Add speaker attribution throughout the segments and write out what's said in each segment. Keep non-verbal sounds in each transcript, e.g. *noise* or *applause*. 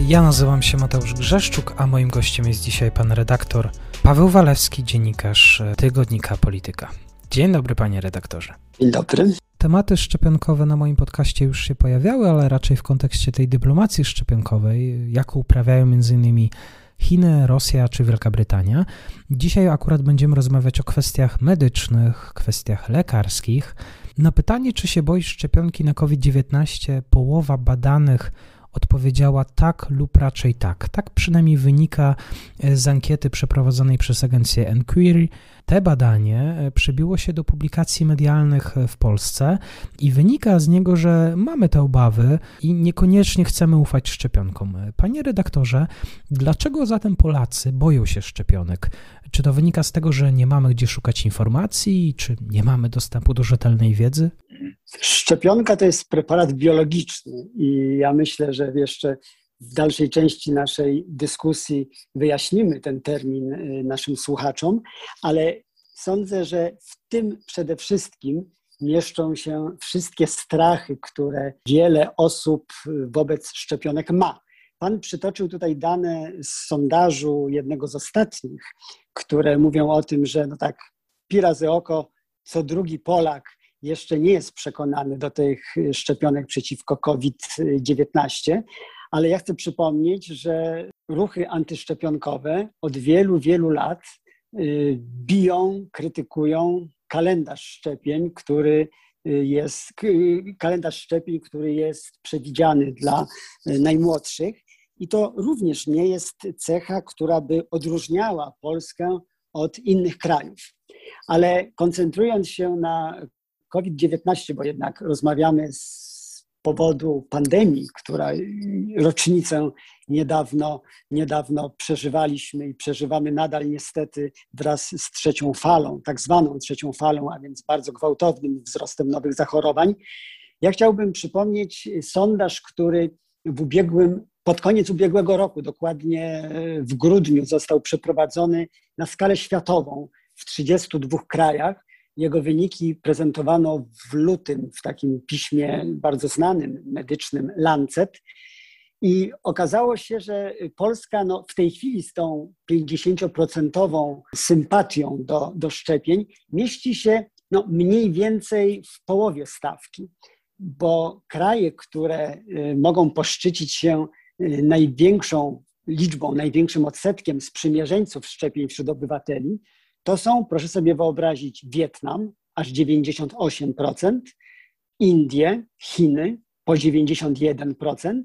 Speaker 1: Ja nazywam się Mateusz Grzeszczuk, a moim gościem jest dzisiaj pan redaktor Paweł Walewski, dziennikarz tygodnika Polityka. Dzień dobry, panie redaktorze.
Speaker 2: Dzień dobry.
Speaker 1: Tematy szczepionkowe na moim podcaście już się pojawiały, ale raczej w kontekście tej dyplomacji szczepionkowej, jaką uprawiają m.in. Chiny, Rosja czy Wielka Brytania. Dzisiaj akurat będziemy rozmawiać o kwestiach medycznych, kwestiach lekarskich. Na pytanie, czy się boisz szczepionki na COVID-19, połowa badanych odpowiedziała tak lub raczej tak. Tak przynajmniej wynika e, z ankiety przeprowadzonej przez agencję Enquiry. Te badanie e, przybiło się do publikacji medialnych e, w Polsce i wynika z niego, że mamy te obawy i niekoniecznie chcemy ufać szczepionkom. Panie redaktorze, dlaczego zatem Polacy boją się szczepionek? Czy to wynika z tego, że nie mamy gdzie szukać informacji, czy nie mamy dostępu do rzetelnej wiedzy?
Speaker 2: Szczepionka to jest preparat biologiczny i ja myślę, że jeszcze w dalszej części naszej dyskusji wyjaśnimy ten termin y, naszym słuchaczom, ale sądzę, że w tym przede wszystkim mieszczą się wszystkie strachy, które wiele osób wobec szczepionek ma. Pan przytoczył tutaj dane z sondażu jednego z ostatnich, które mówią o tym, że no tak, pi oko, co drugi Polak jeszcze nie jest przekonany do tych szczepionek przeciwko COVID-19, ale ja chcę przypomnieć, że ruchy antyszczepionkowe od wielu, wielu lat y, biją, krytykują kalendarz szczepień, który y, jest kalendarz szczepień, który jest przewidziany dla y, najmłodszych. I to również nie jest cecha, która by odróżniała Polskę od innych krajów. Ale koncentrując się na COVID-19, bo jednak rozmawiamy z powodu pandemii, która rocznicę niedawno, niedawno przeżywaliśmy i przeżywamy nadal niestety wraz z trzecią falą, tak zwaną trzecią falą, a więc bardzo gwałtownym wzrostem nowych zachorowań. Ja chciałbym przypomnieć sondaż, który w ubiegłym, pod koniec ubiegłego roku, dokładnie w grudniu, został przeprowadzony na skalę światową w 32 krajach jego wyniki prezentowano w lutym w takim piśmie bardzo znanym, medycznym Lancet. I okazało się, że Polska no, w tej chwili z tą 50% sympatią do, do szczepień mieści się no, mniej więcej w połowie stawki, bo kraje, które y, mogą poszczycić się y, największą liczbą, największym odsetkiem sprzymierzeńców szczepień wśród obywateli, to są, proszę sobie wyobrazić, Wietnam, aż 98%, Indie, Chiny po 91%,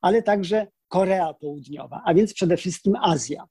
Speaker 2: ale także Korea Południowa, a więc przede wszystkim Azja.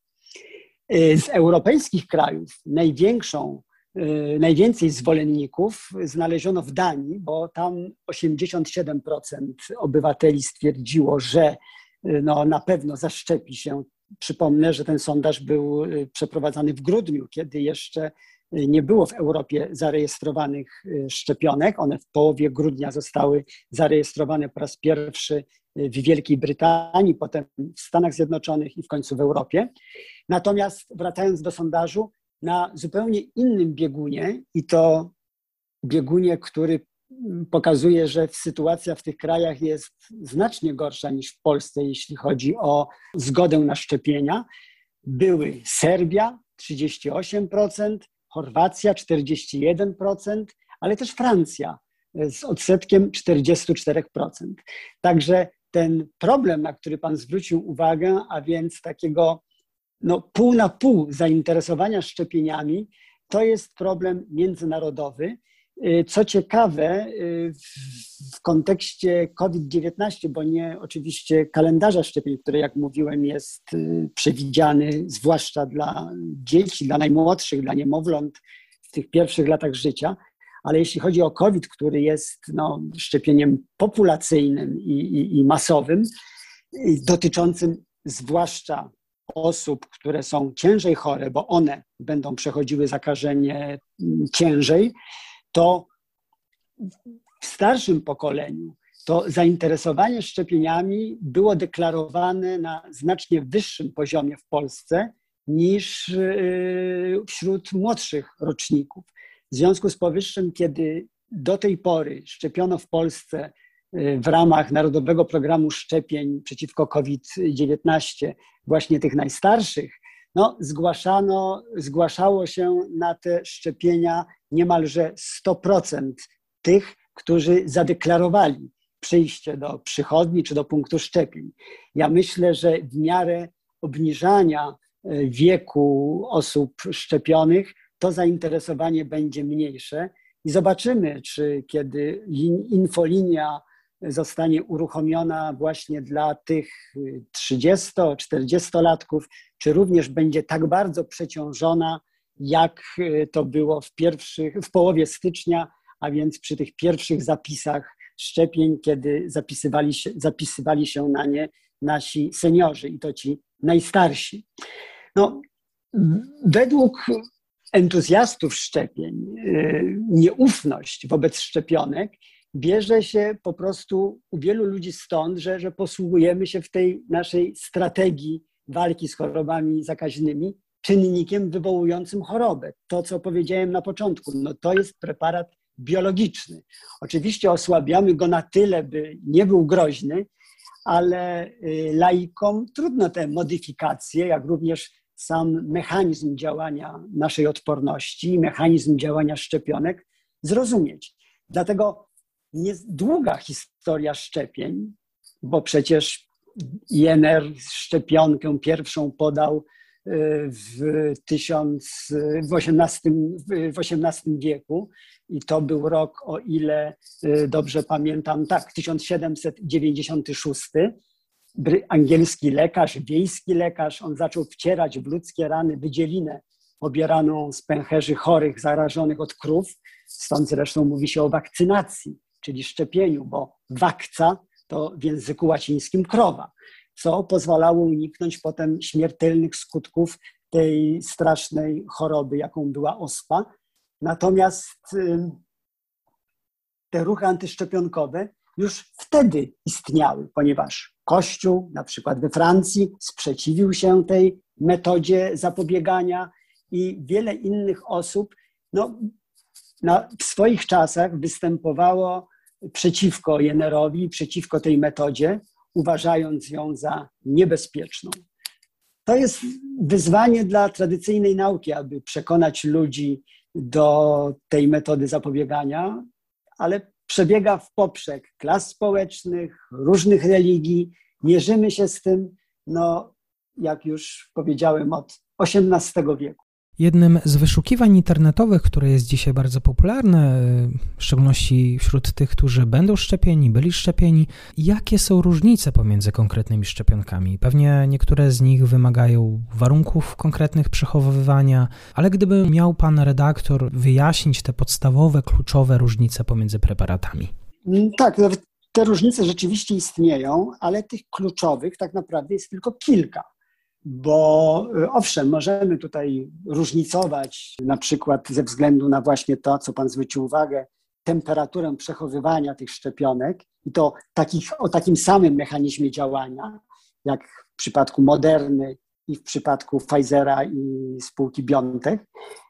Speaker 2: Y, z europejskich krajów największą, y, najwięcej zwolenników znaleziono w Danii, bo tam 87% obywateli stwierdziło, że y, no, na pewno zaszczepi się Przypomnę, że ten sondaż był y, przeprowadzany w grudniu, kiedy jeszcze y, nie było w Europie zarejestrowanych y, szczepionek. One w połowie grudnia zostały zarejestrowane po raz pierwszy w Wielkiej Brytanii, potem w Stanach Zjednoczonych i w końcu w Europie. Natomiast wracając do sondażu, na zupełnie innym biegunie i to biegunie, który pokazuje, że sytuacja w tych krajach jest znacznie gorsza niż w Polsce, jeśli chodzi o zgodę na szczepienia. Były Serbia 38%, Chorwacja 41%, ale też Francja z odsetkiem 44%. Także ten problem, na który Pan zwrócił uwagę, a więc takiego no, pół na pół zainteresowania szczepieniami, to jest problem międzynarodowy. Y, co ciekawe, y, w kontekście COVID-19, bo nie oczywiście kalendarza szczepień, który, jak mówiłem, jest y, przewidziany zwłaszcza dla dzieci, dla najmłodszych, dla niemowląt w tych pierwszych latach życia, ale jeśli chodzi o COVID, który jest no, szczepieniem populacyjnym i, i, i masowym, dotyczącym zwłaszcza osób, które są ciężej chore, bo one będą przechodziły zakażenie mm, ciężej, to w starszym pokoleniu to zainteresowanie szczepieniami było deklarowane na znacznie wyższym poziomie w Polsce niż y, wśród młodszych roczników. W związku z powyższym, kiedy do tej pory szczepiono w Polsce y, w ramach Narodowego Programu Szczepień przeciwko COVID-19 właśnie tych najstarszych, no, zgłaszano, zgłaszało się na te szczepienia niemalże 100% tych, którzy zadeklarowali przyjście do przychodni czy do punktu szczepień. Ja myślę, że w miarę obniżania e, wieku osób szczepionych to zainteresowanie będzie mniejsze i zobaczymy, czy kiedy infolinia zostanie uruchomiona właśnie dla tych 30-40-latków, czy również będzie tak bardzo przeciążona, jak e, to było w, pierwszych, w połowie stycznia, a więc przy tych pierwszych zapisach szczepień, kiedy zapisywali się, zapisywali się na nie nasi seniorzy i to ci najstarsi. No, według entuzjastów szczepień y, nieufność wobec szczepionek bierze się po prostu u wielu ludzi stąd, że, że posługujemy się w tej naszej strategii walki z chorobami zakaźnymi czynnikiem wywołującym chorobę. To, co powiedziałem na początku, no to jest preparat biologiczny. Oczywiście osłabiamy go na tyle, by nie był groźny, ale y, laikom trudno te modyfikacje, jak również sam mechanizm działania naszej odporności, mechanizm działania szczepionek zrozumieć. Dlatego jest długa historia szczepień, bo przecież INR szczepionkę pierwszą podał w, tysiąc, w, XVIII, w XVIII wieku i to był rok, o ile y, dobrze pamiętam, tak, 1796. Angielski lekarz, wiejski lekarz, on zaczął wcierać w ludzkie rany wydzielinę pobieraną z pęcherzy chorych, zarażonych od krów. Stąd zresztą mówi się o wakcynacji, czyli szczepieniu, bo wakca to w języku łacińskim krowa co pozwalało uniknąć potem śmiertelnych skutków tej strasznej choroby, jaką była ospa. Natomiast te ruchy antyszczepionkowe już wtedy istniały, ponieważ Kościół, na przykład we Francji, sprzeciwił się tej metodzie zapobiegania i wiele innych osób no, na, w swoich czasach występowało przeciwko Jennerowi, przeciwko tej metodzie, uważając ją za niebezpieczną. To jest wyzwanie dla tradycyjnej nauki, aby przekonać ludzi do tej metody zapobiegania, ale przebiega w poprzek klas społecznych, różnych religii. Mierzymy się z tym, no, jak już powiedziałem, od XVIII wieku.
Speaker 1: Jednym z wyszukiwań internetowych, które jest dzisiaj bardzo popularne, w szczególności wśród tych, którzy będą szczepieni, byli szczepieni, jakie są różnice pomiędzy konkretnymi szczepionkami? Pewnie niektóre z nich wymagają warunków konkretnych przechowywania, ale gdyby miał pan redaktor wyjaśnić te podstawowe, kluczowe różnice pomiędzy preparatami?
Speaker 2: Mm, tak, te różnice rzeczywiście istnieją, ale tych kluczowych tak naprawdę jest tylko kilka bo y, owszem, możemy tutaj różnicować, na przykład ze względu na właśnie to, co Pan zwrócił uwagę, temperaturę przechowywania tych szczepionek i to takich, o takim samym mechanizmie działania, jak w przypadku Moderny i w przypadku Pfizera i spółki BioNTech,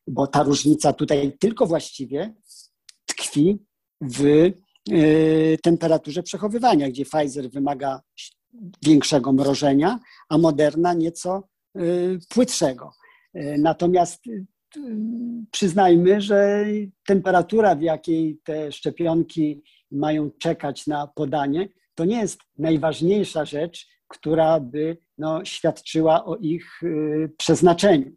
Speaker 2: bo ta różnica tutaj tylko właściwie tkwi w y, temperaturze przechowywania, gdzie Pfizer wymaga większego mrożenia, a Moderna nieco y, płytszego. Y, natomiast y, przyznajmy, że temperatura, w jakiej te szczepionki mają czekać na podanie, to nie jest najważniejsza rzecz, która by no, świadczyła o ich przeznaczeniu.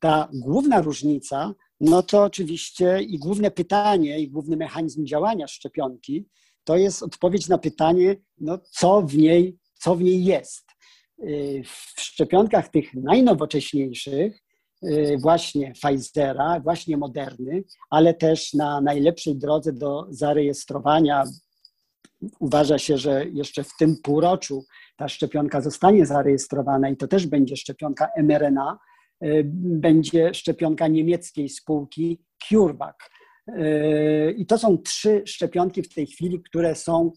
Speaker 2: Ta główna różnica, no to oczywiście i główne pytanie, i główny mechanizm działania szczepionki, to jest odpowiedź na pytanie, no, co w niej co w niej jest. Y, w szczepionkach tych najnowocześniejszych, y, właśnie Pfizera, właśnie Moderny, ale też na najlepszej drodze do zarejestrowania uważa się, że jeszcze w tym półroczu ta szczepionka zostanie zarejestrowana i to też będzie szczepionka mRNA, będzie szczepionka niemieckiej spółki CureVac. I to są trzy szczepionki w tej chwili, które są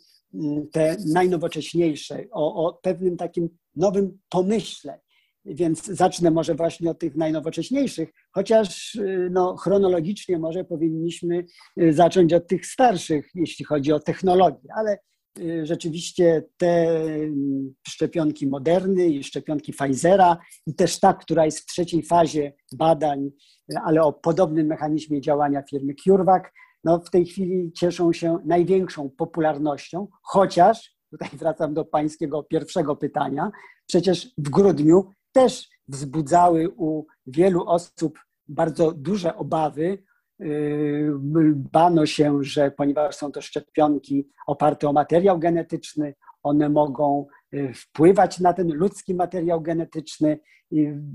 Speaker 2: te najnowocześniejsze, o, o pewnym takim nowym pomyśle. Więc zacznę może właśnie od tych najnowocześniejszych, chociaż y, no, chronologicznie może powinniśmy y, zacząć od tych starszych, jeśli chodzi o technologię, ale y, rzeczywiście te mm, szczepionki Moderny i szczepionki Pfizera i też ta, która jest w trzeciej fazie badań, ale o podobnym mechanizmie działania firmy CureVac, no w tej chwili cieszą się największą popularnością, chociaż, tutaj wracam do pańskiego pierwszego pytania, przecież w grudniu też wzbudzały u wielu osób bardzo duże obawy. Yy, bano się, że ponieważ są to szczepionki oparte o materiał genetyczny, one mogą yy, wpływać na ten ludzki materiał genetyczny.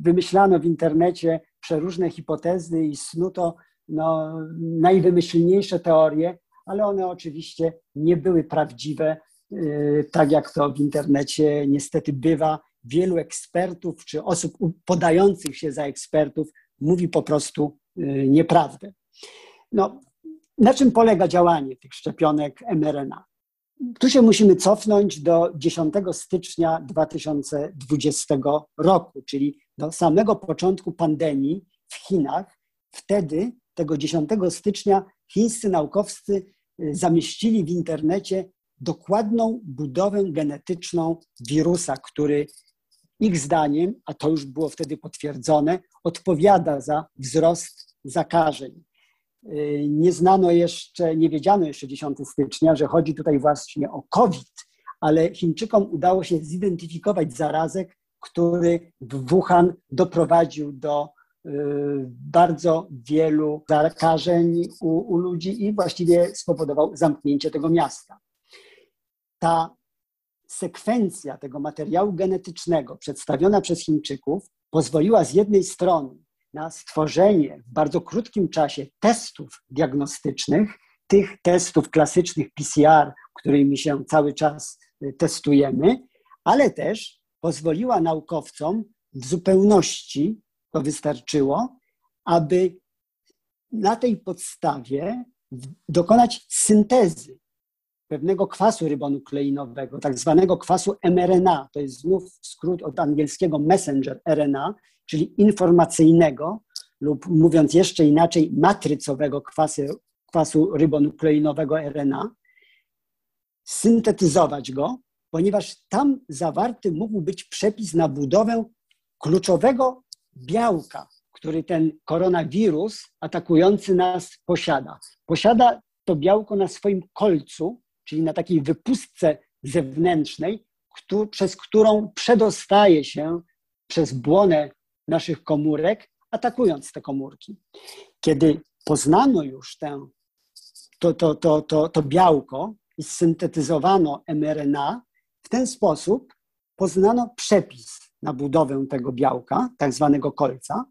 Speaker 2: Wymyślano w internecie przeróżne hipotezy i snuto no, najwymyślniejsze teorie, ale one oczywiście nie były prawdziwe, yy, tak jak to w internecie niestety bywa wielu ekspertów czy osób podających się za ekspertów mówi po prostu y, nieprawdę. No, na czym polega działanie tych szczepionek mRNA? Tu się musimy cofnąć do 10 stycznia 2020 roku, czyli do samego początku pandemii w Chinach. Wtedy, tego 10 stycznia, chińscy naukowcy y, zamieścili w internecie dokładną budowę genetyczną wirusa, który ich zdaniem, a to już było wtedy potwierdzone, odpowiada za wzrost zakażeń. Y, nie znano jeszcze, nie wiedziano jeszcze 10 stycznia, że chodzi tutaj właśnie o COVID, ale Chińczykom udało się zidentyfikować zarazek, który w Wuhan doprowadził do bardzo wielu zakażeń u, u ludzi i właściwie spowodował zamknięcie tego miasta. Ta sekwencja tego materiału genetycznego przedstawiona przez Chińczyków pozwoliła z jednej strony na stworzenie w bardzo krótkim czasie testów diagnostycznych, tych testów klasycznych PCR, którymi się cały czas y, testujemy, ale też pozwoliła naukowcom w zupełności, to wystarczyło, aby na tej podstawie dokonać syntezy pewnego kwasu rybonukleinowego, tak zwanego kwasu mRNA. To jest znów skrót od angielskiego messenger RNA, czyli informacyjnego lub mówiąc jeszcze inaczej, matrycowego kwasu, kwasu rybonukleinowego RNA, syntetyzować go, ponieważ tam zawarty mógł być przepis na budowę kluczowego białka, który ten koronawirus atakujący nas posiada. Posiada to białko na swoim kolcu, czyli na takiej wypustce zewnętrznej, przez którą przedostaje się przez błonę naszych komórek, atakując te komórki. Kiedy poznano już tę, to, to, to, to, to białko i syntetyzowano mRNA, w ten sposób poznano przepis na budowę tego białka, tak zwanego kolca,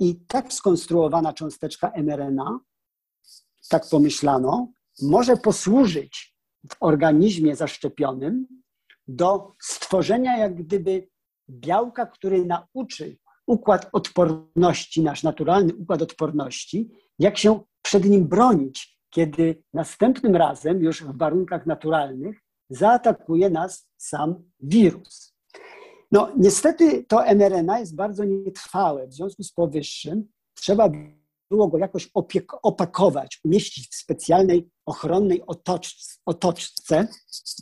Speaker 2: i tak skonstruowana cząsteczka mRNA, tak pomyślano, może posłużyć w organizmie zaszczepionym do stworzenia jak gdyby białka, który nauczy układ odporności, nasz naturalny układ odporności, jak się przed nim bronić, kiedy następnym razem, już w warunkach naturalnych, zaatakuje nas sam wirus. No, niestety to mRNA jest bardzo nietrwałe. W związku z powyższym trzeba było go jakoś opakować, umieścić w specjalnej ochronnej otoczce, otoczce,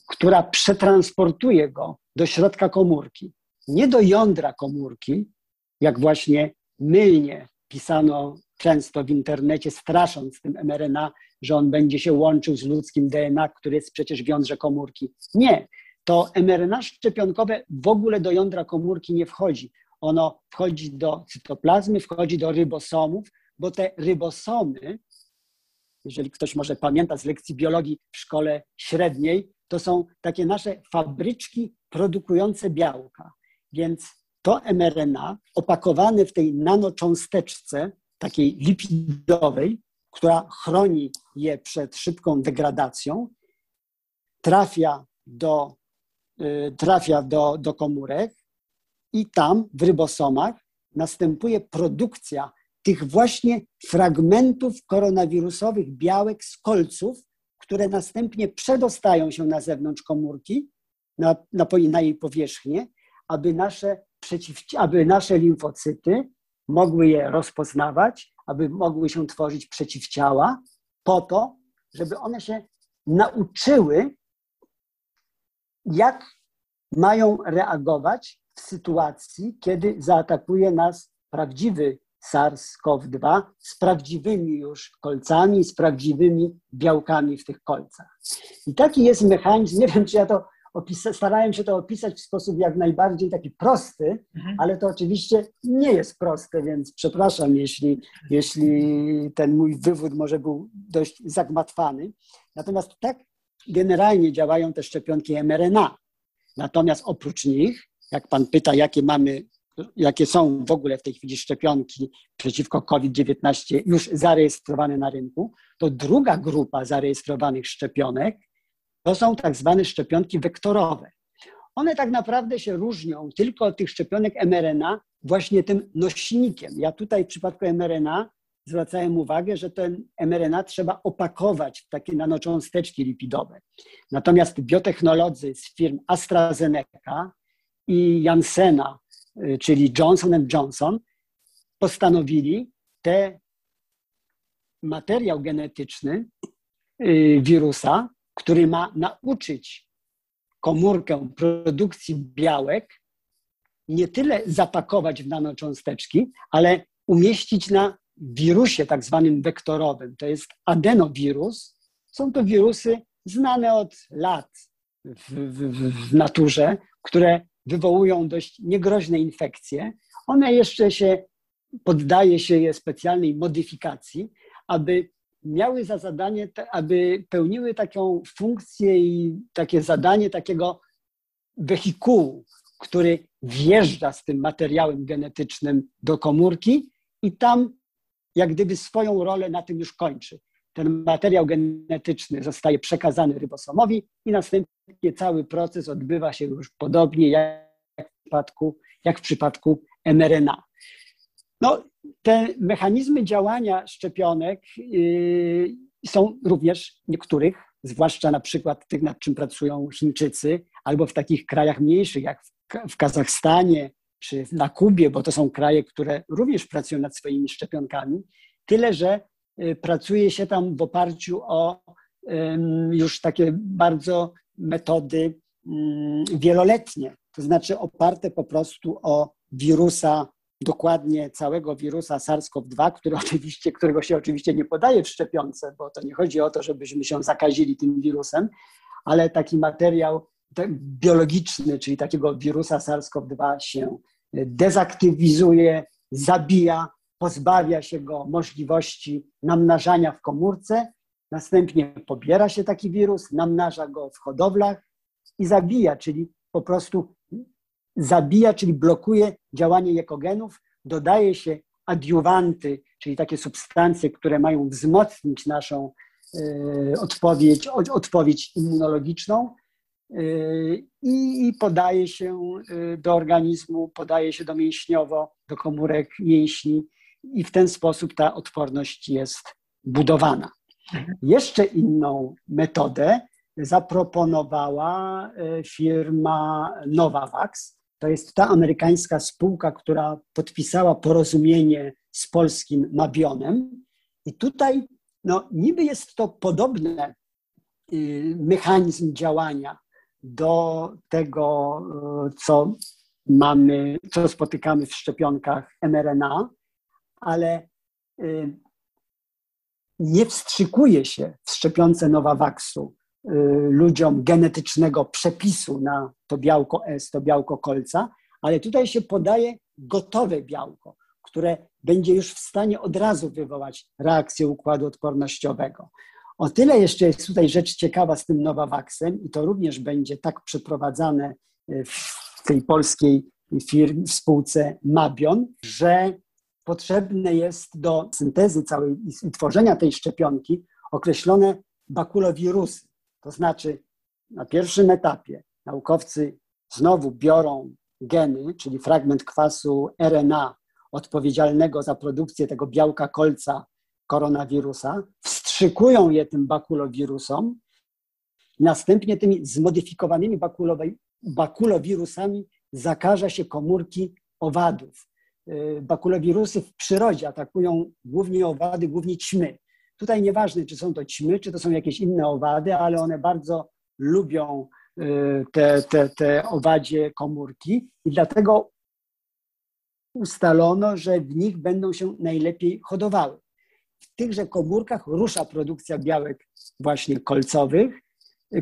Speaker 2: która przetransportuje go do środka komórki. Nie do jądra komórki, jak właśnie mylnie pisano często w internecie, strasząc tym mRNA, że on będzie się łączył z ludzkim DNA, który jest przecież w jądrze komórki. Nie, to mRNA szczepionkowe w ogóle do jądra komórki nie wchodzi. Ono wchodzi do cytoplazmy, wchodzi do rybosomów, bo te rybosomy, jeżeli ktoś może pamięta z lekcji biologii w szkole średniej, to są takie nasze fabryczki produkujące białka. Więc to mRNA opakowane w tej nanocząsteczce, takiej lipidowej, która chroni je przed szybką degradacją, trafia do, trafia do, do komórek i tam w rybosomach następuje produkcja tych właśnie fragmentów koronawirusowych białek z kolców, które następnie przedostają się na zewnątrz komórki, na, na, na jej powierzchnię, aby nasze, przeciw, aby nasze limfocyty mogły je rozpoznawać, aby mogły się tworzyć przeciwciała, po to, żeby one się nauczyły, jak mają reagować w sytuacji, kiedy zaatakuje nas prawdziwy SARS-CoV-2 z prawdziwymi już kolcami, z prawdziwymi białkami w tych kolcach. I taki jest mechanizm, nie wiem, czy ja to opisa- starałem się to opisać w sposób jak najbardziej taki prosty, mhm. ale to oczywiście nie jest proste, więc przepraszam, jeśli, jeśli ten mój wywód może był dość zagmatwany. Natomiast tak generalnie działają te szczepionki mRNA. Natomiast oprócz nich, jak pan pyta, jakie mamy jakie są w ogóle w tej chwili szczepionki przeciwko COVID-19 już zarejestrowane na rynku, to druga grupa zarejestrowanych szczepionek to są tak zwane szczepionki wektorowe. One tak naprawdę się różnią tylko od tych szczepionek mRNA właśnie tym nośnikiem. Ja tutaj w przypadku mRNA zwracałem uwagę, że ten mRNA trzeba opakować w takie nanocząsteczki lipidowe. Natomiast biotechnolodzy z firm AstraZeneca i Janssena, y, czyli Johnson Johnson, postanowili te materiał genetyczny y, wirusa który ma nauczyć komórkę produkcji białek, nie tyle zapakować w nanocząsteczki, ale umieścić na wirusie tak zwanym wektorowym. To jest adenowirus. Są to wirusy znane od lat w, w, w naturze, które wywołują dość niegroźne infekcje. One jeszcze się poddaje się je specjalnej modyfikacji, aby miały za zadanie, aby pełniły taką funkcję i takie zadanie takiego wehikułu, który wjeżdża z tym materiałem genetycznym do komórki i tam jak gdyby swoją rolę na tym już kończy. Ten materiał genetyczny zostaje przekazany rybosomowi i następnie cały proces odbywa się już podobnie jak w przypadku, jak w przypadku mRNA. No, te mechanizmy działania szczepionek yy, są również niektórych, zwłaszcza na przykład tych, nad czym pracują Chińczycy, albo w takich krajach mniejszych, jak w Kazachstanie czy na Kubie, bo to są kraje, które również pracują nad swoimi szczepionkami. Tyle, że yy, pracuje się tam w oparciu o już takie bardzo metody wieloletnie, to znaczy oparte po prostu o wirusa dokładnie całego wirusa SARS-CoV-2, który *laughs* oczywiście, którego się oczywiście nie podaje w szczepionce, bo to nie chodzi o to, żebyśmy się zakazili tym wirusem, ale taki materiał biologiczny, czyli takiego wirusa SARS-CoV-2 się dezaktywizuje, zabija, pozbawia się go możliwości namnażania w komórce, następnie pobiera się taki wirus, namnaża go w hodowlach i zabija, czyli po prostu zabija, czyli blokuje działanie jekogenów, dodaje się adiuwanty, czyli takie substancje, które mają wzmocnić naszą e, odpowiedź, odpowiedź immunologiczną e, i podaje się e, do organizmu, podaje się do mięśniowo, do komórek mięśni i w ten sposób ta odporność jest budowana. Mhm. Jeszcze inną metodę zaproponowała firma Novavax, to jest ta amerykańska spółka, która podpisała porozumienie z polskim Mabionem. I tutaj no, niby jest to podobny y, mechanizm działania do tego, y, co mamy, co spotykamy w szczepionkach mRNA, ale y, nie wstrzykuje się w szczepionce Novavaxu Y, ludziom genetycznego przepisu na to białko S, to białko kolca, ale tutaj się podaje gotowe białko, które będzie już w stanie od razu wywołać reakcję układu odpornościowego. O tyle jeszcze jest tutaj rzecz ciekawa z tym Novavaxem i to również będzie tak przeprowadzane y, w tej polskiej firmie, w spółce Mabion, że potrzebne jest do syntezy całej i tworzenia tej szczepionki określone bakulowirusy. To znaczy na pierwszym etapie naukowcy znowu biorą geny, czyli fragment kwasu RNA odpowiedzialnego za produkcję tego białka kolca koronawirusa, wstrzykują je tym bakulowirusom, następnie tymi zmodyfikowanymi bakulowirusami zakaża się komórki owadów. Y, bakulowirusy w przyrodzie atakują głównie owady, głównie ćmy. Tutaj nieważne, czy są to ćmy, czy to są jakieś inne owady, ale one bardzo lubią y, te, te, te owadzie komórki i dlatego ustalono, że w nich będą się najlepiej hodowały. W tychże komórkach rusza produkcja białek właśnie kolcowych,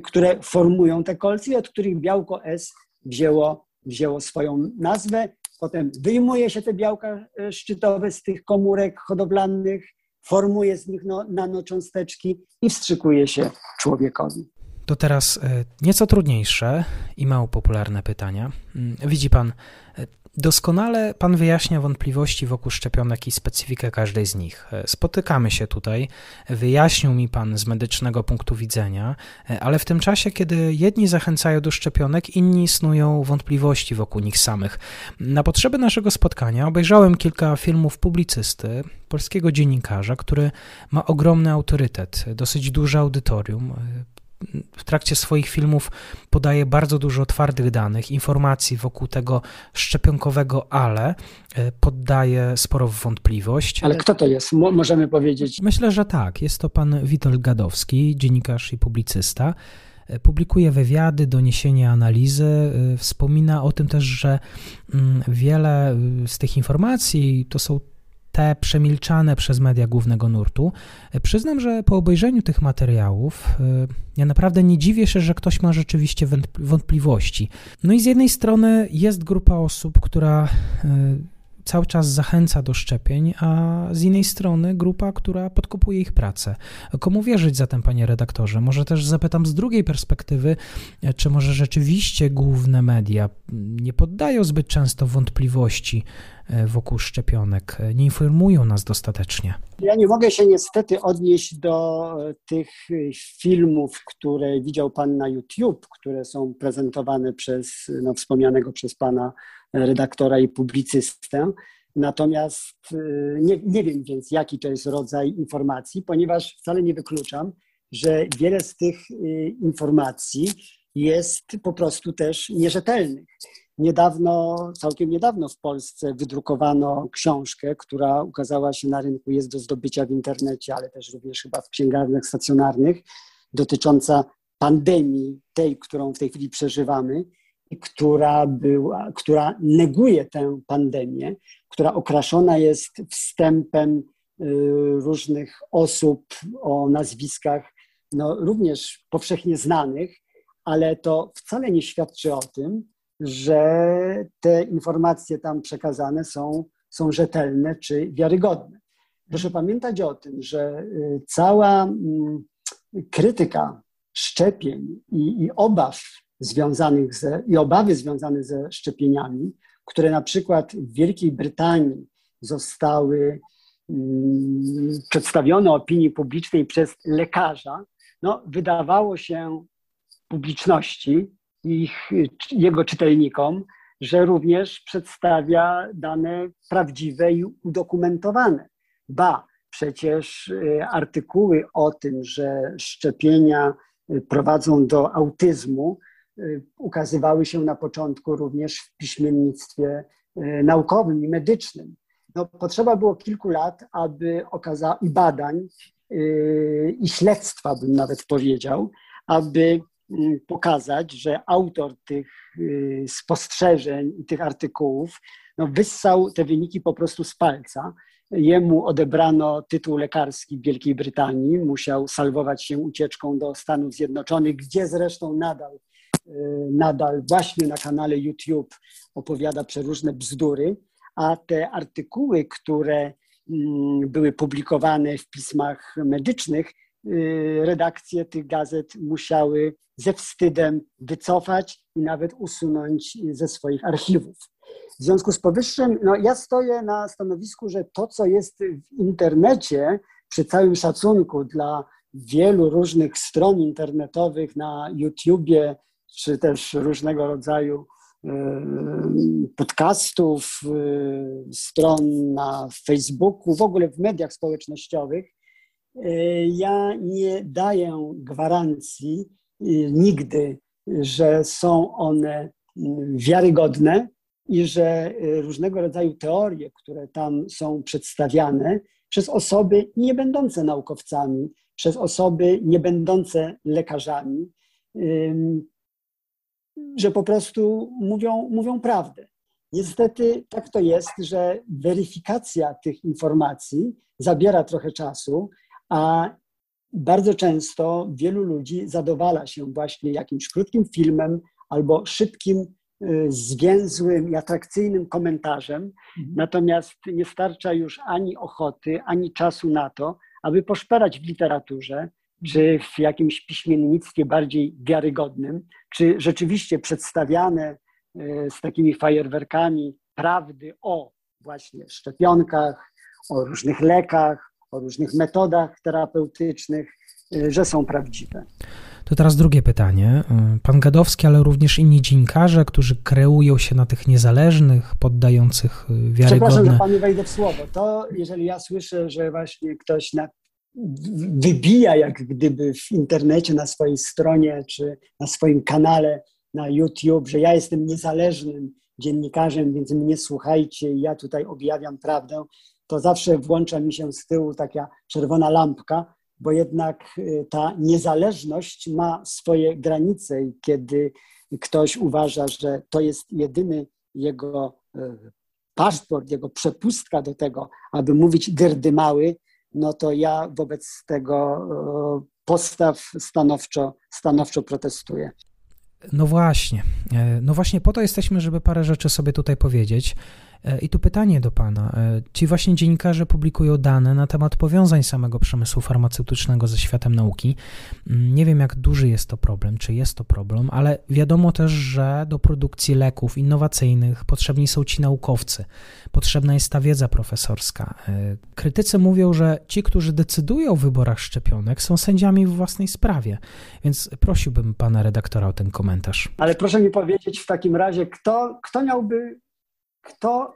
Speaker 2: które formują te kolce i od których białko S wzięło, wzięło swoją nazwę. Potem wyjmuje się te białka y, szczytowe z tych komórek hodowlanych, formuje z nich no, nanocząsteczki i wstrzykuje się człowiekowi.
Speaker 1: To teraz e, nieco trudniejsze i mało popularne pytania. Mm, widzi pan, e, doskonale pan wyjaśnia wątpliwości wokół szczepionek i specyfikę każdej z nich. E, spotykamy się tutaj, wyjaśnił mi pan z medycznego punktu widzenia, ale w tym czasie, kiedy jedni zachęcają do szczepionek, inni snują wątpliwości wokół nich samych. Na potrzeby naszego spotkania obejrzałem kilka filmów publicysty, polskiego dziennikarza, który ma ogromny autorytet, dosyć duże audytorium w trakcie swoich filmów podaje bardzo dużo twardych danych, informacji wokół tego szczepionkowego ale, e, poddaje sporo w wątpliwość.
Speaker 2: Ale kto to jest? Mo możemy powiedzieć.
Speaker 1: Myślę, że tak. Jest to pan Witold Gadowski, dziennikarz i publicysta. E, publikuje wywiady, doniesienia, analizy. E, wspomina o tym też, że mm, wiele z tych informacji to są te przemilczane przez media głównego nurtu. Przyznam, że po obejrzeniu tych materiałów y, ja naprawdę nie dziwię się, że ktoś ma rzeczywiście wątpliwości. No i z jednej strony jest grupa osób, która y, cały czas zachęca do szczepień, a z innej strony grupa, która podkopuje ich pracę. Komu wierzyć zatem, panie redaktorze? Może też zapytam z drugiej perspektywy, czy może rzeczywiście główne media nie poddają zbyt często wątpliwości e, wokół szczepionek, nie informują nas dostatecznie?
Speaker 2: Ja nie mogę się niestety odnieść do tych filmów, które widział Pan na YouTube, które są prezentowane przez no, wspomnianego przez Pana redaktora i publicystę. Natomiast y, nie, nie wiem więc, jaki to jest rodzaj informacji, ponieważ wcale nie wykluczam, że wiele z tych y, informacji jest po prostu też nierzetelnych. Niedawno, całkiem niedawno w Polsce wydrukowano książkę, która ukazała się na rynku, jest do zdobycia w internecie, ale też również chyba w księgarniach stacjonarnych, dotycząca pandemii, tej, którą w tej chwili przeżywamy która, była, która neguje tę pandemię, która okraszona jest wstępem y, różnych osób o nazwiskach no, również powszechnie znanych, ale to wcale nie świadczy o tym, że te informacje tam przekazane są, są rzetelne czy wiarygodne. Proszę pamiętać o tym, że y, cała mm, krytyka szczepień i, i obaw związanych ze, i obawy związane ze szczepieniami, które na przykład w Wielkiej Brytanii zostały mm, przedstawione opinii publicznej przez lekarza, no, wydawało się publiczności ich, jego czytelnikom, że również przedstawia dane prawdziwe i udokumentowane. Ba, przecież y, artykuły o tym, że szczepienia y, prowadzą do autyzmu, ukazywały się na początku również w piśmiennictwie y, naukowym i medycznym. No, potrzeba było kilku lat, aby okazał i badań, y, i śledztwa, bym nawet powiedział, aby pokazać, że autor tych spostrzeżeń i tych artykułów no, wyssał te wyniki po prostu z palca. Jemu odebrano tytuł lekarski w Wielkiej Brytanii, musiał salwować się ucieczką do Stanów Zjednoczonych, gdzie zresztą nadal Y, nadal właśnie na kanale YouTube opowiada przeróżne bzdury, a te artykuły, które mm, były publikowane w pismach medycznych, y, redakcje tych gazet musiały ze wstydem wycofać i nawet usunąć ze swoich archiwów. W związku z powyższym, no ja stoję na stanowisku, że to, co jest w internecie, przy całym szacunku dla wielu różnych stron internetowych na YouTubie, czy też różnego rodzaju podcastów, stron na Facebooku, w ogóle w mediach społecznościowych, ja nie daję gwarancji nigdy, że są one wiarygodne i że różnego rodzaju teorie, które tam są przedstawiane przez osoby nie będące naukowcami, przez osoby nie będące lekarzami, że po prostu mówią, mówią prawdę. Niestety tak to jest, że weryfikacja tych informacji zabiera trochę czasu, a bardzo często wielu ludzi zadowala się właśnie jakimś krótkim filmem albo szybkim, y, zwięzłym i atrakcyjnym komentarzem, mhm. natomiast nie starcza już ani ochoty, ani czasu na to, aby poszperać w literaturze, czy w jakimś piśmiennictwie bardziej wiarygodnym, czy rzeczywiście przedstawiane e, z takimi fajerwerkami prawdy o właśnie szczepionkach, o różnych lekach, o różnych metodach terapeutycznych, e, że są prawdziwe.
Speaker 1: To teraz drugie pytanie. E, pan Gadowski, ale również inni dziennikarze, którzy kreują się na tych niezależnych, poddających wiarygodne...
Speaker 2: Przepraszam, że panu wejdę w słowo. To jeżeli ja słyszę, że właśnie ktoś na wybija jak gdyby w internecie, na swojej stronie czy na swoim kanale na YouTube, że ja jestem niezależnym dziennikarzem, więc mnie słuchajcie ja tutaj objawiam prawdę, to zawsze włącza mi się z tyłu taka czerwona lampka, bo jednak y, ta niezależność ma swoje granice i kiedy ktoś uważa, że to jest jedyny jego y, paszport, jego przepustka do tego, aby mówić dyrdymały, no to ja wobec tego e, postaw stanowczo, stanowczo protestuję.
Speaker 1: No właśnie. E, no właśnie po to jesteśmy, żeby parę rzeczy sobie tutaj powiedzieć. E, I tu pytanie do Pana. E, ci właśnie dziennikarze publikują dane na temat powiązań samego przemysłu farmaceutycznego ze światem nauki. Mm, nie wiem, jak duży jest to problem, czy jest to problem, ale wiadomo też, że do produkcji leków innowacyjnych potrzebni są ci naukowcy, potrzebna jest ta wiedza profesorska. E, krytycy mówią, że ci, którzy decydują o wyborach szczepionek, są sędziami w własnej sprawie. Więc prosiłbym Pana redaktora o ten komentarz.
Speaker 2: Ale proszę mi powiedzieć w takim razie, kto, kto miałby kto,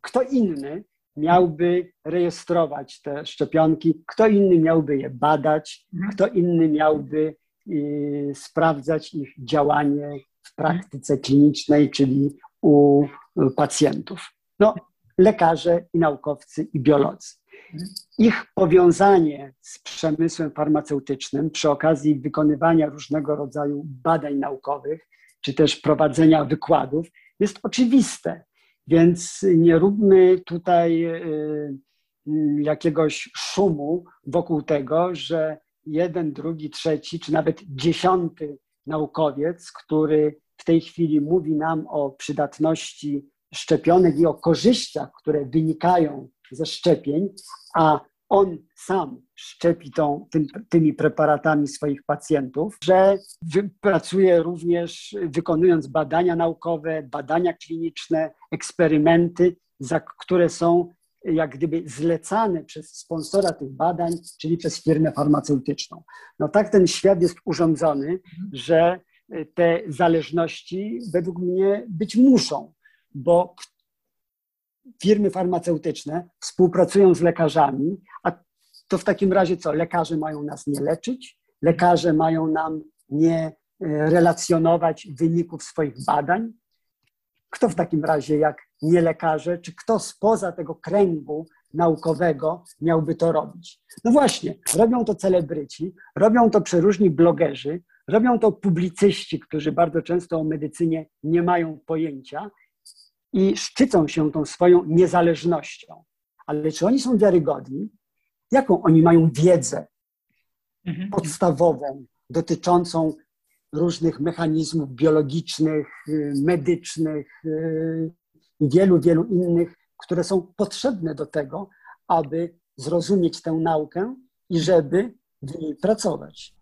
Speaker 2: kto inny miałby rejestrować te szczepionki, kto inny miałby je badać, mhm. kto inny miałby y, sprawdzać ich działanie w praktyce klinicznej, czyli u pacjentów. No, lekarze i naukowcy i biolodzy. Mhm. Ich powiązanie z przemysłem farmaceutycznym przy okazji wykonywania różnego rodzaju badań naukowych, czy też prowadzenia wykładów jest oczywiste. Więc nie róbmy tutaj y, y, jakiegoś szumu wokół tego, że jeden, drugi, trzeci, czy nawet dziesiąty naukowiec, który w tej chwili mówi nam o przydatności szczepionek i o korzyściach, które wynikają ze szczepień, a on sam szczepi tą, tym, tymi preparatami swoich pacjentów, że pracuje również wykonując badania naukowe, badania kliniczne, eksperymenty, za które są jak gdyby zlecane przez sponsora tych badań, czyli przez firmę farmaceutyczną. No tak ten świat jest urządzony, że te zależności według mnie być muszą, bo firmy farmaceutyczne współpracują z lekarzami, a to w takim razie co? Lekarze mają nas nie leczyć, lekarze mają nam nie e, relacjonować wyników swoich badań. Kto w takim razie, jak nie lekarze, czy kto spoza tego kręgu naukowego miałby to robić? No właśnie, robią to celebryci, robią to przeróżni blogerzy, robią to publicyści, którzy bardzo często o medycynie nie mają pojęcia i szczycą się tą swoją niezależnością. Ale czy oni są wiarygodni? Jaką oni mają wiedzę mhm. podstawową dotyczącą różnych mechanizmów biologicznych, y, medycznych y, i wielu, wielu innych, które są potrzebne do tego, aby zrozumieć tę naukę i żeby w niej pracować.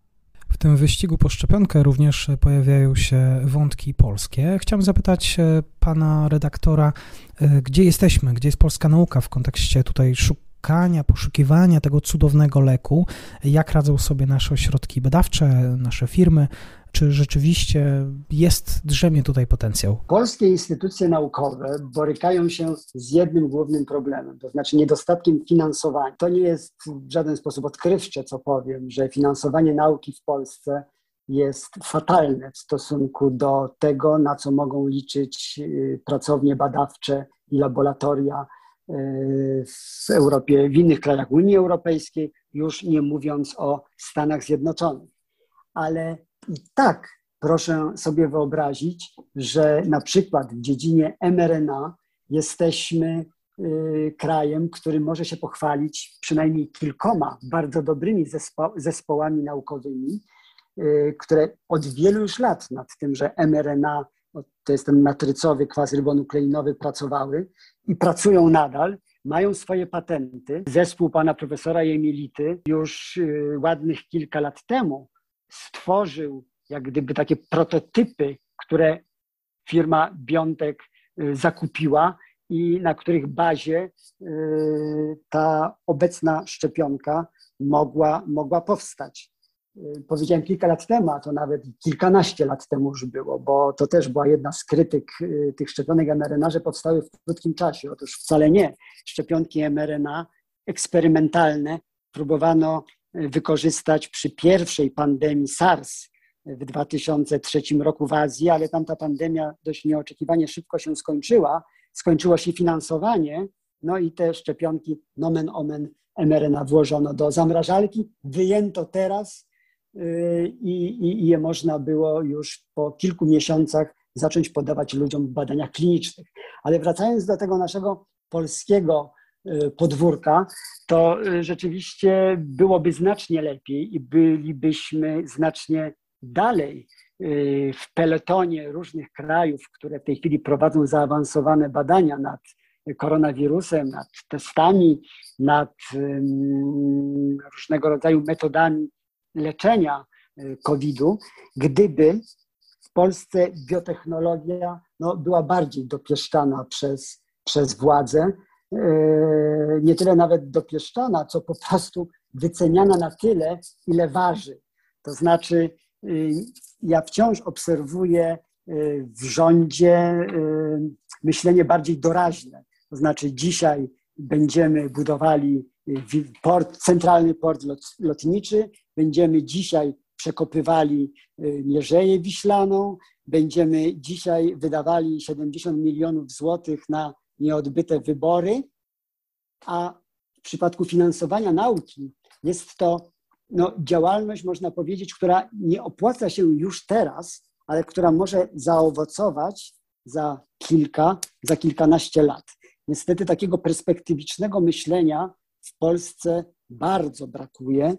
Speaker 1: W tym wyścigu po szczepionkę również pojawiają się wątki polskie. Chciałem zapytać e, pana redaktora, e, gdzie jesteśmy, gdzie jest polska nauka w kontekście tutaj szukania, poszukiwania tego cudownego leku, jak radzą sobie nasze ośrodki badawcze, nasze firmy, czy rzeczywiście jest, drzemie tutaj potencjał?
Speaker 2: Polskie instytucje naukowe borykają się z jednym głównym problemem, to znaczy niedostatkiem finansowania. To nie jest w żaden sposób odkrywcze, co powiem, że finansowanie nauki w Polsce jest fatalne w stosunku do tego, na co mogą liczyć y, pracownie badawcze i laboratoria y, w Europie, w innych krajach Unii Europejskiej, już nie mówiąc o Stanach Zjednoczonych. Ale i tak proszę sobie wyobrazić, że na przykład w dziedzinie mRNA jesteśmy y, krajem, który może się pochwalić przynajmniej kilkoma bardzo dobrymi zespo zespołami naukowymi, y, które od wielu już lat nad tym, że mRNA, to jest ten matrycowy kwas rybonukleinowy, pracowały i pracują nadal. Mają swoje patenty. Zespół pana profesora Jemility już y, ładnych kilka lat temu stworzył jak gdyby takie prototypy, które firma Biontek y, zakupiła i na których bazie y, ta obecna szczepionka mogła, mogła powstać. Y, powiedziałem kilka lat temu, a to nawet kilkanaście lat temu już było, bo to też była jedna z krytyk tych szczepionek mRNA, że powstały w krótkim czasie. Otóż wcale nie. Szczepionki mRNA eksperymentalne próbowano wykorzystać przy pierwszej pandemii SARS w 2003 roku w Azji, ale tam ta pandemia dość nieoczekiwanie szybko się skończyła. Skończyło się finansowanie, no i te szczepionki nomen omen mRNA włożono do zamrażalki, wyjęto teraz yy, i, i, i je można było już po kilku miesiącach zacząć podawać ludziom w badaniach klinicznych. Ale wracając do tego naszego polskiego podwórka, to yy, rzeczywiście byłoby znacznie lepiej i bylibyśmy znacznie dalej y, w peletonie różnych krajów, które w tej chwili prowadzą zaawansowane badania nad koronawirusem, nad testami, nad różnego rodzaju metodami leczenia COVID-u, gdyby w Polsce biotechnologia no, była bardziej dopieszczana przez, przez władze, y, nie tyle nawet dopieszczana, co po prostu wyceniana na tyle, ile waży. To znaczy, Y, ja wciąż obserwuję y, w rządzie myślenie bardziej doraźne. To znaczy, dzisiaj będziemy budowali port, centralny port lot, lotniczy, będziemy dzisiaj przekopywali Mierzeję Wiślaną, będziemy dzisiaj wydawali 70 milionów złotych na nieodbyte wybory, a w przypadku finansowania nauki jest to no, działalność, można powiedzieć, która nie opłaca się już teraz, ale która może zaowocować za kilka, za kilkanaście lat. Niestety takiego perspektywicznego myślenia w Polsce bardzo brakuje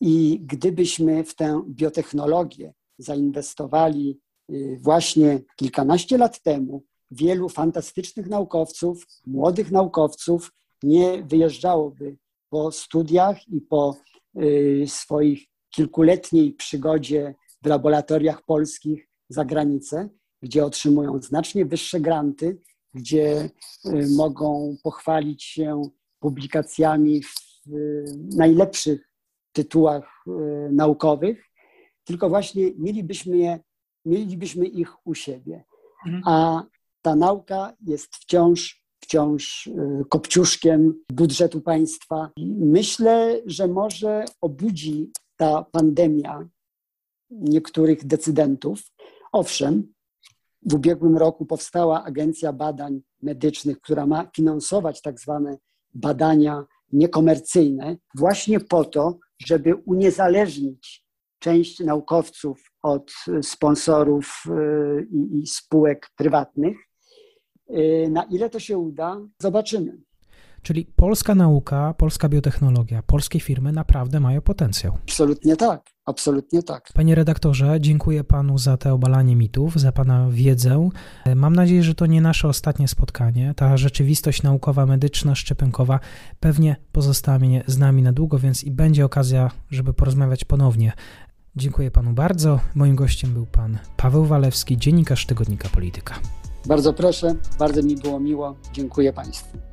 Speaker 2: i gdybyśmy w tę biotechnologię zainwestowali y, właśnie kilkanaście lat temu, wielu fantastycznych naukowców, młodych naukowców nie wyjeżdżałoby po studiach i po Y, swoich kilkuletniej przygodzie w laboratoriach polskich za granicę, gdzie otrzymują znacznie wyższe granty, gdzie y, mogą pochwalić się publikacjami w y, najlepszych tytułach naukowych, tylko właśnie mielibyśmy, je, mielibyśmy ich u siebie. Mhm. A ta nauka jest wciąż wciąż y, kopciuszkiem budżetu państwa. Myślę, że może obudzi ta pandemia niektórych decydentów. Owszem, w ubiegłym roku powstała Agencja Badań Medycznych, która ma finansować tak zwane badania niekomercyjne, właśnie po to, żeby uniezależnić część naukowców od sponsorów y, i, spółek prywatnych na ile to się uda, zobaczymy.
Speaker 1: Czyli polska nauka, polska biotechnologia, polskie firmy naprawdę mają potencjał.
Speaker 2: Absolutnie tak, absolutnie tak.
Speaker 1: Panie redaktorze, dziękuję panu za te obalanie mitów, za pana wiedzę. Mam nadzieję, że to nie nasze ostatnie spotkanie. Ta rzeczywistość naukowa, medyczna, szczepionkowa pewnie pozostanie z nami na długo, więc i będzie okazja, żeby porozmawiać ponownie. Dziękuję panu bardzo. Moim gościem był pan Paweł Walewski, dziennikarz tygodnika Polityka.
Speaker 2: Bardzo proszę, bardzo mi było miło. Dziękuję Państwu.